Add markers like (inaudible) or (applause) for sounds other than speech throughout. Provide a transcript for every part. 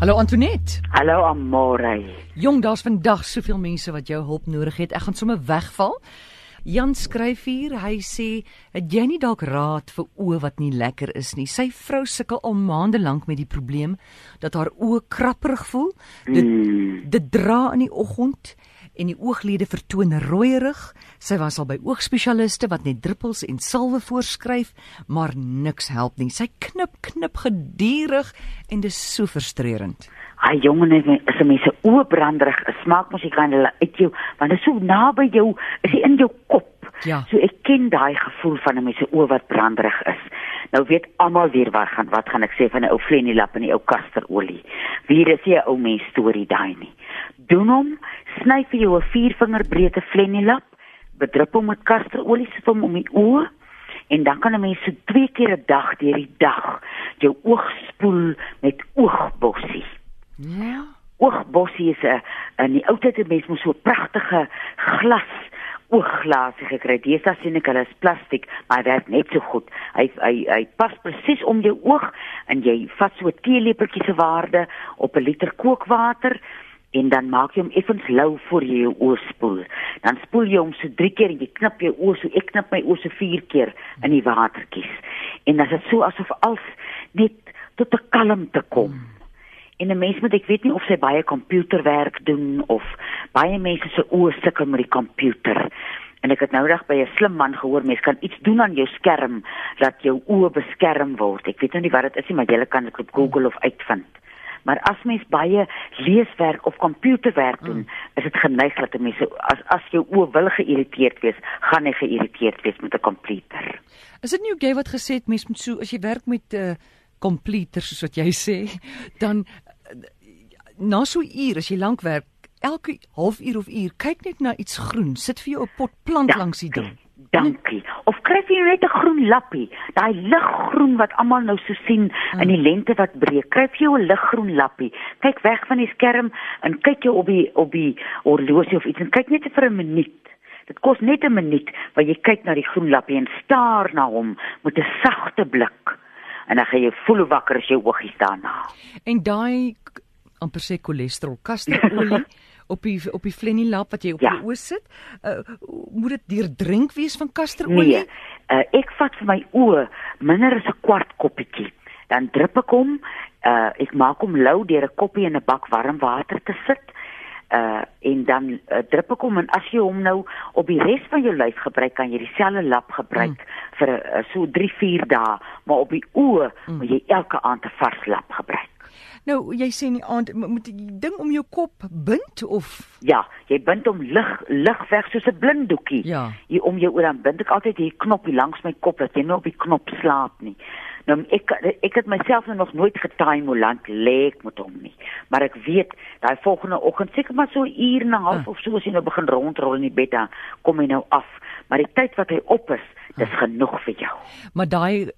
Hallo Antoinette. Hallo Amore. Jong, daar's vandag soveel mense wat jou hulp nodig het. Ek gaan sommer wegval. Jan skryf hier, hy sê, "Het jy nie dalk raad vir oë wat nie lekker is nie? Sy vrou sukkel al maande lank met die probleem dat haar oë krapperig voel. Dit Hmm. dit dra in die oggend en die ooglede vertoon rooierig. Sy was al by oogspesialiste wat net druppels en salwe voorskryf, maar niks help nie. Sy knip knip gedurig en dis so frustrerend. Hy jongen is 'n mens se oë branderig smaak mos jy kan hulle uit jou, want dit is so naby jou, is in jou kop. Ja. So ek ken daai gevoel van 'n mens se oë wat branderig is. Nou weet almal weer wat gaan wat gaan ek sê van 'n ou flenilap en 'n ou kasterolie. Wie is 'n ou mens storie daai nie. Doen hom, sny vir jou 'n viervinger breedte flenilap, bedrup hom met kasterolie, sit hom om die oë en dan kan 'n mens so twee keer 'n dag deur die dag jou oog spoel met oogbossie. Ja. Oogbossie is 'n in die ou tyd het mense mos so pragtige glas oogglase gekry. Deesdae sien ek hulle is plastiek, maar hy werk net so goed. Hy hy hy pas presies om jou oog en jy vat so 'n teelepeltjie se waarde op 'n liter kookwater en dan maak jy hom effens lou voor jy jou oë spoel. Dan spoel jy hom so 3 keer en jy knip jou oë so ek knip my oë so 4 keer in die watertjies. En dan is dit so asof alles net tot 'n kalmte kom. Hmm. En 'n mens moet ek weet nie of sy baie komputerwerk doen of baie mense se oë sukkel met die komputer. En ek het nou reg by 'n slim man gehoor mens kan iets doen aan jou skerm dat jou oë beskerm word. Ek weet nou nie wat dit is nie, maar jy kan dit op Google of uitvind. Maar as mens baie leeswerk of komputerwerk doen, mm. is dit geneig dat mense as as jou oë wil geïrriteerd wees, gaan hy geïrriteerd wees met 'n komputer. Is dit nie ook jy wat gesê het mens moet so as jy werk met 'n uh, komputer soos wat jy sê, dan na so 'n uur as jy lank werk, elke halfuur of uur kyk net na iets groen, sit vir jou 'n pot plant Ja. langs die ding. Dankie. Of kry jy net 'n groen lappie, daai liggroen wat almal nou so sien Hmm. in die lente wat breek. Kry jy 'n liggroen lappie. Kyk weg van die skerm en kyk jy op die op die horlosie of iets en kyk net vir 'n minuut. Dit kos net 'n minuut waar jy kyk na die groen lappie en staar na hom met 'n sagte blik. En dan gaan jy voel hoe wakker is jou oogies daarna. En daai amper sê cholesterol, kasterolie (laughs) op die op die flenilap wat jy op Ja. jou oë sit, uh, moet dit deurdrink wees van kasterolie? Nee, uh, ek vat vir my oë minder as 'n kwart koppietjie. Dan drup ek hom, uh, ek maak hom lou deur 'n koppie in 'n bak warm water te sit. Uh en dan uh, drup ek hom en as jy hom nou op die res van jou lyf gebruik, kan jy dieselfde lap gebruik mm. vir uh, so 3-4 dae, maar op die oë mm. moet jy elke aand 'n vars lap gebruik. Nou, jy sê in die aand mo- moet jy ding om jou kop bind of Ja, jy bind hom lig lig weg soos 'n blinddoekie. Ja. Hier om jou oor dan bind ek altyd hier knoppie langs my kop dat jy nie op die knop slaap nie. Nou ek ek het myself nou nog nooit getime hoe lank lê ek met hom nie. Maar ek weet, daai volgende oggend seker maar so 'n uur en 'n half Ah. of so as jy nou begin rondrol in die bed dan kom hy nou af. Maar die tyd wat hy op is, dis genoeg vir jou. maar daai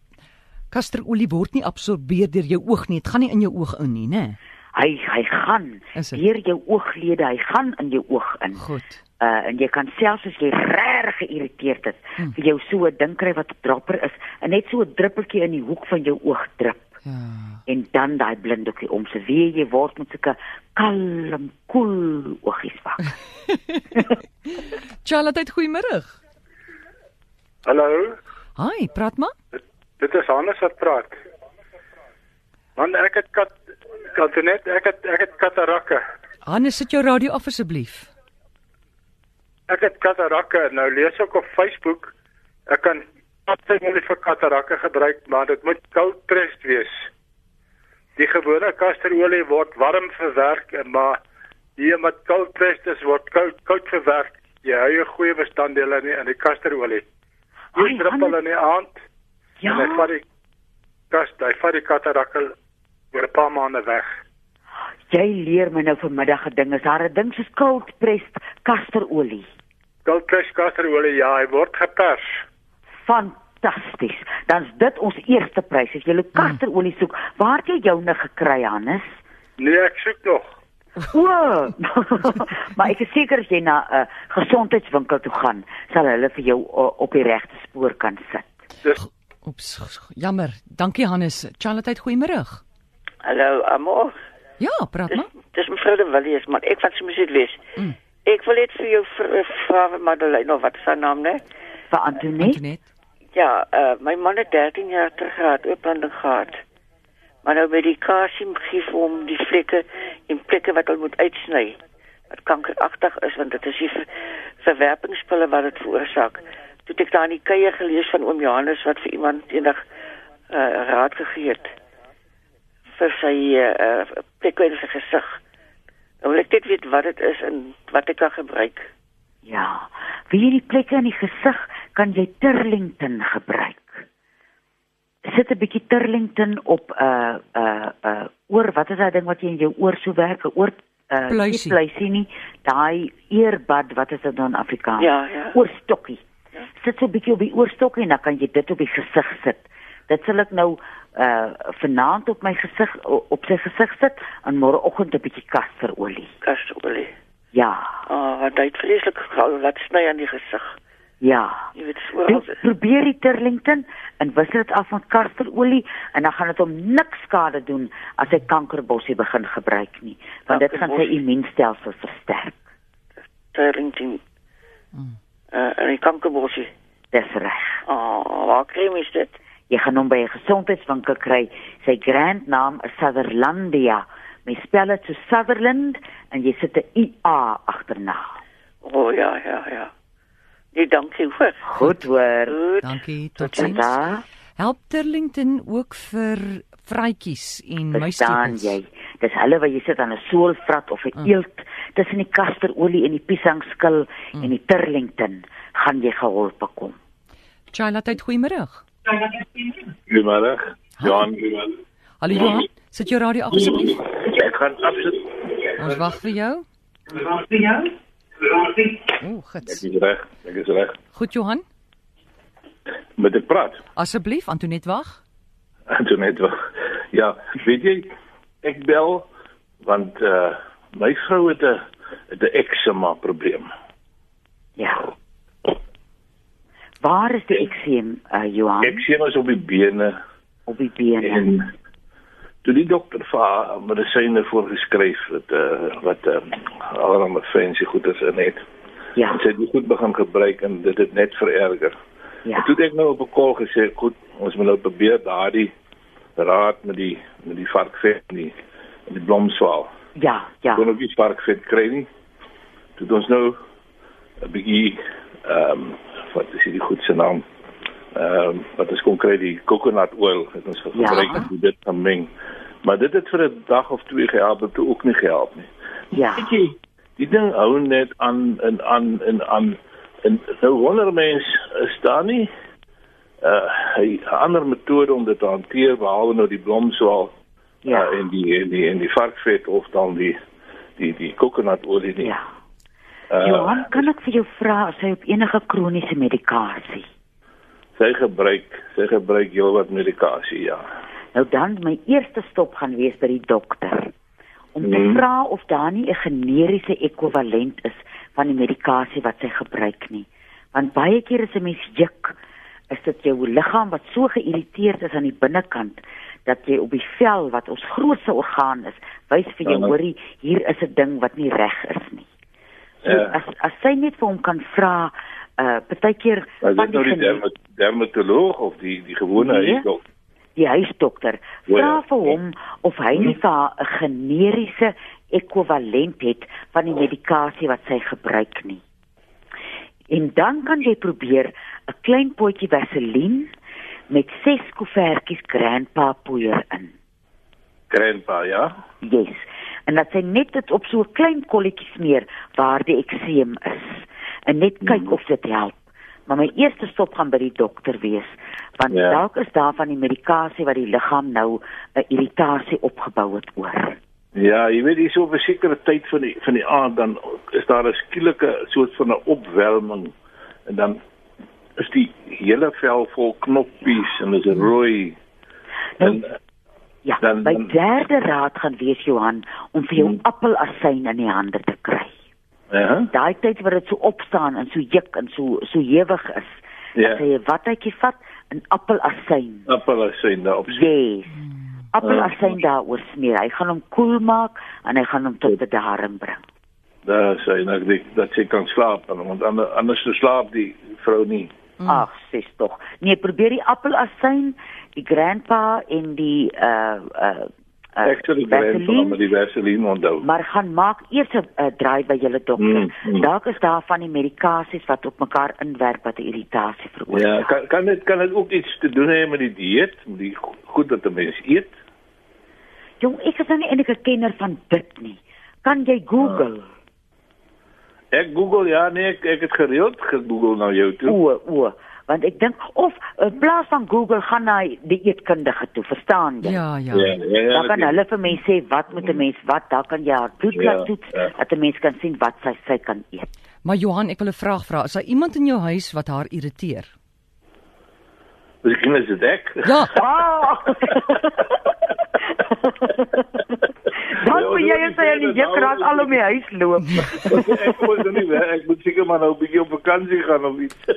kasterolie word nie absorbeer deur jou oog nie. Dit gaan nie in jou oog in nie, né? Hy hy gaan deur jou ooglede, hy gaan in jou oog in. Goed. uh en jy kan selfs as jy regtig geïrriteerd is, Hmm. vir jou so 'n ding kry wat 'n dropper is en net so 'n druppeltjie in die hoek van jou oog drup Ja. en dan daai blinddoekie om se weer jy word met sulke kalm, koel oogies wak. (laughs) Charlotte, goeiemôre. Hallo, Hi, praat maar. dit is Hannes wat praat. Man, ek het kat Antoinette, ek het ek het katarakke. Hannes, sit jou radio af asseblief. Ek het katarakke. Nou lees ek op Facebook ek kan kasterolie vir katarakke gebruik, maar dit moet koud pressed wees. Die gewone kasterolie word warm verwerk, maar die wat koud pressed is word koud koud verwerk. Jy hou jou goeie bestanddele in die, in die kasterolie. Jy druppel in die aand Ja, en hy vat die kas, hy vat die katarakke oor 'n paar maande weg. jy leer my nou vanmiddag 'n ding. Is daar 'n ding soos cold pressed kasterolie? Cold press kasterolie, ja, hy word gepers. Fantasties. Dan's dit ons eerste prys. As jy Hmm. nou kasterolie soek, waar het jy joune gekry, Hannes? Nee, ek soek nog. O, (laughs) maar ek is seker as jy na 'n uh, gesondheidswinkel toe gaan, sal hulle vir jou uh, op die regte spoor kan sit. Dis Oeps, jammer. Dankie Hannes. Charlotte, goeiemôre. Hallo, Amor. Ja, praat maar. dis mevrou de Villiers, maar ek wat se moet wees. Mm. Ek wil net vir jou vra vra Madeleine of wat is haar naam, né? vir Antoinette. Antoinette. Ja, uh, my man het 13 jaar terug gehad, ooplanding gehad. Maar nou medikasie gee vir hom die vlekke en plekke wat hy moet uitsny. Wat kankeragtig is want dit is die ver verwerpingspille wat dit veroorsaak. Toe het ek daar in die kuier gelees van oom Johannes wat vir iemand eendag uh, raad gegee het vir sy uh, plekke in sy gesig. Nou wil ek net weet wat dit is en wat ek kan gebruik. Ja. Wie hierdie plekke in die gesig kan jy Turlington gebruik. Sit 'n bietjie Turlington op 'n uh, 'n uh, 'n uh, oor wat is daai ding wat jy in jou oor so werk, 'n oor uh, Pluisie. nie pluisie nie, daai earbud, wat is dit dan in Afrikaans? Ja, ja. Oorstokkie. Sit so 'n bietjie op die oorstokkie en dan kan jy dit op die gesig sit. Dit sal ek nou uh vanaand op my gesig op sy gesig sit en môreoggend 'n bietjie kasterolie. Kastolie. Ja. Ah, oh, wat het vreeslik gehou wat sny aan die gesig. Ja. Jy weet Pro oral. probeer die Turlington en wissel dit af met kasterolie en dan gaan dit hom niks skade doen as hy kankerbossie begin gebruik nie, want dit gaan sy immuunstelsel versterk. Turlington. Mm. Uh, en die kankerbossie. Dis reg. Ah, oh, waar kry mens dit? Jy gaan hom by 'n gesondheidswinkel kry. Sy grand naam is Sutherlandia. Mens spel dit so Sutherland en jy sit 'n IA agterna. O oh, ja, ja, ja. Nee, dankie hoor. Goed hoor. Goed. Dankie. Tot daar. Help Turlington ook vir vrytjies en jy? Dis hulle wat jy sit aan 'n soolvrat of 'n Mm. eelt tussen die kasterolie en die piesangskil Mm. en die Turlington gaan jy geholpe kom. Chaila, tyd goeiemôre. Goeiemôre. Johan, goeiemôre. Hallo Johan, sit jou radio af asseblief. Ek gaan afsit. Ons wag vir jou. O, Ek gits. is reg. Ek is reg. Goed Johan, Met ek praat. asseblief Antoinette wag. Antoinette. wag. Ja, weet jy, ek bel want uh my vrou het 'n 'n eksema probleem. Ja. Waar is die ekseem, uh, Johan? Eksema is op die bene Op die bene. en toe die dokter vir haar medisyne voorgeskryf wat uh wat uh, allerlei fancy goeders in het. Ja. En sy het dit goed begin gebruik en dit het net vererger. Ja. En toe het ek nou op 'n kol gesê, goed, ons moet nou probeer daardie raad met die met die varkvet die en die blomswaal. Ja, ja. Kon ook nie varkvet kry nie. Toe het ons nou 'n bietjie ehm um, wat is hierdie goed se naam? Ehm um, wat is konkreet die coconut oil het ons Ja. gebruik en dit gemeng. Maar dit het vir 'n dag of twee gehelp, het ook nie gehelp nie. Ja. Weet jy, die ding hou net aan en aan en aan en nou wonder mens is daar nie uh 'n ander metode om dit te hanteer behalwe nou die blomswaal Ja. uh, en die en die en die varkvet of dan die die die kokonaolie nie. Ja. Uh, Johan, kan ek vir jou vra as hy op enige kroniese medikasie? sy gebruik sy gebruik heelwat medikasie, ja. Nou dan my eerste stop gaan wees by die dokter om te Mhm. vra of daar nie 'n generiese ekwivalent is van die medikasie wat sy gebruik nie. Want baie keer as 'n mens juk, is dit jou liggaam wat so geïrriteerd is aan die binnekant dat jy op die vel wat ons grootste orgaan is, wys vir jou Mhm. hoorie, hier is 'n ding wat nie reg is nie. Ja. as as sy net vir hom kan vra, uh partykeer van nou die gene- dermat dermatoloog of die die gewone Nee. huisdok. die huisdokter ja. vra vir hom of hy nie vir 'n generiese ekwivalent het van die medikasie wat sy gebruik nie. En dan kan jy probeer 'n klein potjie vaseline met 6 koevertjies grandpa poeier in. Grandpa, ja. Yes. En dat sy net dit op so 'n klein kolletjie smeer waar die ekseem is. En net kyk of dit help. Maar my eerste stop gaan by die dokter wees, want Ja. dalk is daar van die medikasie wat die liggaam nou 'n irritasie opgebou het oor. Ja, jy weet hier op 'n sekere tyd van die van die aand dan is daar 'n skielike soort van 'n opwelming en dan is die hele vel vol knoppies en is rooi. Nou, En Ja, dan- my dan- derde raad gaan wees Johan om vir jou Hmm. appelasyn in die hande te kry. ja, Daai tyd wat dit so opstaan en so juk en so so hewig is. Ja. As jy 'n watjie vat, 'n appelasyn. appelasyn daarop. Yes. appelasyn daaroor smeer. Hy gaan hom koel maak en hy gaan hom tot bedaring bring. Daar sê nou ek dat sy kan slaap want anders anders slaap die vrou nie. Mm. Ag, sis tog. Nee, probeer die appelasyn, die grandpa en die uh uh Ek sê die Vaseline met die Vaseline onthou. Maar gaan maak eers 'n uh, draai by julle dokter. Mm, mm. Dalk is daar van die medikasies wat op mekaar inwerk wat 'n irritasie veroorsaak. Ja, kan kan dit kan dit ook iets te doen hê met die dieet, met die goed wat 'n mens eet? Jong, ek is nou nie enige kenner van dit nie. Kan jy Google? Ah. Ek Google ja, nee, ek, ek het gereeld gegoogel na jou toe. O, o want ek dink of in plaas van Google gaan na die eetkundige toe, verstaan jy? Ja, ja. Ja, ja, ja dan kan hulle vir mense sê wat moet 'n mens wat, daar kan jy haar bloed laat ja, toets ja. dat 'n mens kan sien wat sy sy kan eet. Maar Johan, ek wil 'n vraag vra. Is daar iemand in jou huis wat haar irriteer? Miskien is dit ek. Ja. Dan (laughs) (laughs) (laughs) moet jy sê jy nie jy kan al om die huis loop. (laughs) ek moet nou nie ek moet seker maar nou 'n bietjie op vakansie gaan of iets. (laughs)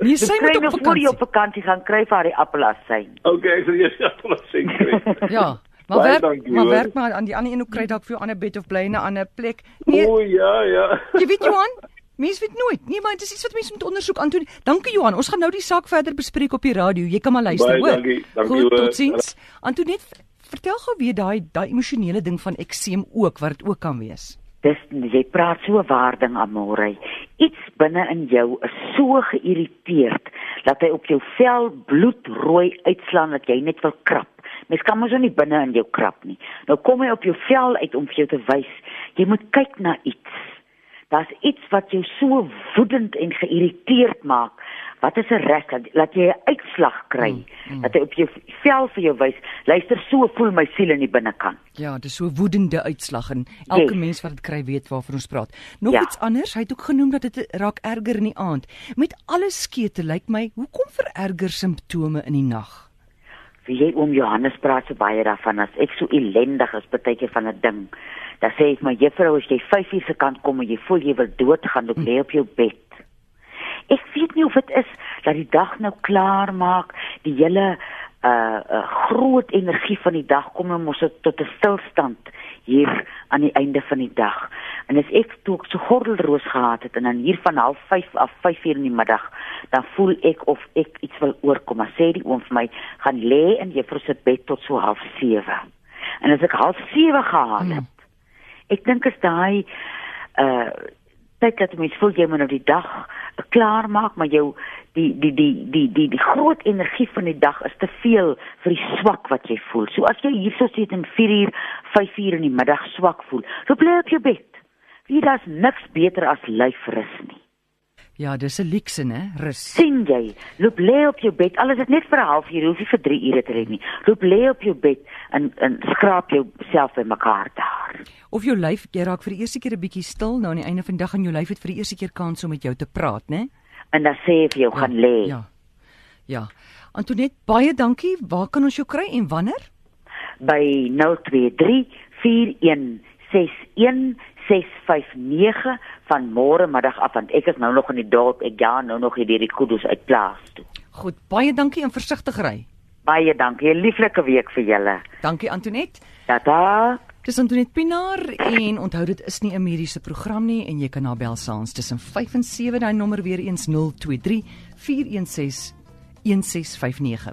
Nee, sy moet op vakansie. op vakansie gaan kry vir haar die appelassyn. Okay, ek sal eers appelassyn kry. (laughs) ja. Maar werk, dankie, maar werk maar aan die ander een ook kry dalk vir jou ander bed of bly in 'n ander plek. Nee. O ja, ja. Jy weet Johan, mens weet nooit. Nee, maar dit is iets wat mense moet ondersoek aan toe. Dankie Johan. Ons gaan nou die saak verder bespreek op die radio. Jy kan maar luister, hoor. Dankie. Dankie. Goed, totsiens. Antoinette Vertel gou weer daai daai emosionele ding van ekseem ook wat dit ook kan wees. Dis jy praat so waarding amore. Iets binne in jou is so geïrriteerd dat hy op jou vel bloedrooi uitslaan dat jy net wil krap. Mens kan mos nie binne in jou krap nie. Nou kom hy op jou vel uit om vir jou te wys jy moet kyk na iets. Daar's iets wat jou so woedend en geïrriteerd maak wat is 'n reg dat laat jy 'n uitslag kry mm, mm. dat hy op jou vel vir jou wys luister so voel my siel in die binnekant ja dis so woedende uitslag en elke yes. mens wat dit kry weet waarvan ons praat nog ja. iets anders hy het ook genoem dat dit raak erger in die aand met alle skete lyk my hoekom vererger simptome in die nag wie jy om Johannes praat so baie daarvan as ek so ellendig is baie keer van 'n ding dan sê ek maar juffrou as jy 5 uur se kant kom en jy voel jy wil doodgaan loop lê op jou bed ek weet nie of dit is dat die dag nou klaar maak, die hele uh, uh groot energie van die dag kom en mos tot 'n stilstand hier aan die einde van die dag. En as ek toe so gordelroos gehad het en dan hier van 05:30 af 5:00 in die middag, dan voel ek of ek iets wil oorkom. Maar sê die oom vir my, gaan lê in juffrou se bed tot so 07:30. En as ek 07:30 gehad het, hmm. ek dink is daai uh tyd dat mens voel jy moet nou die dag klaar maak maar jou die die die die die die groot energie van die dag is te veel vir die swak wat jy voel. So as jy hierso sit en 4 uur, 5 uur in die middag swak voel, so bly op jou bed. Wie das niks beter as lyfrus nie. Ja, dis 'n luukse, né? Rus. sien jy? Loop lê op jou bed. Alles is net vir 'n halfuur, hoef nie vir 3 ure te lê nie. Loop lê op jou bed en en skraap jouself by mekaar daar. Of jou lyf, jy raak vir die eerste keer 'n bietjie stil nou aan die einde van die dag en jou lyf het vir die eerste keer kans om met jou te praat, né? En dan sê vir jou ja, gaan lê. Ja. Ja. Antoinette, baie dankie. Waar kan ons jou kry en wanneer? By 023 4161 659 van môre middag af want ek is nou nog in die dorp ek ja nou nog hier die kudos uit plaas toe. Goed, baie dankie en versigtig ry. Baie dankie. 'n Lieflike week vir julle. Dankie Antoinette. Tata. Dis Antoinette Pinaar en onthou dit is nie 'n mediese program nie en jy kan na bel saans tussen 5 en 7 daai nommer weer eens 023 416 1659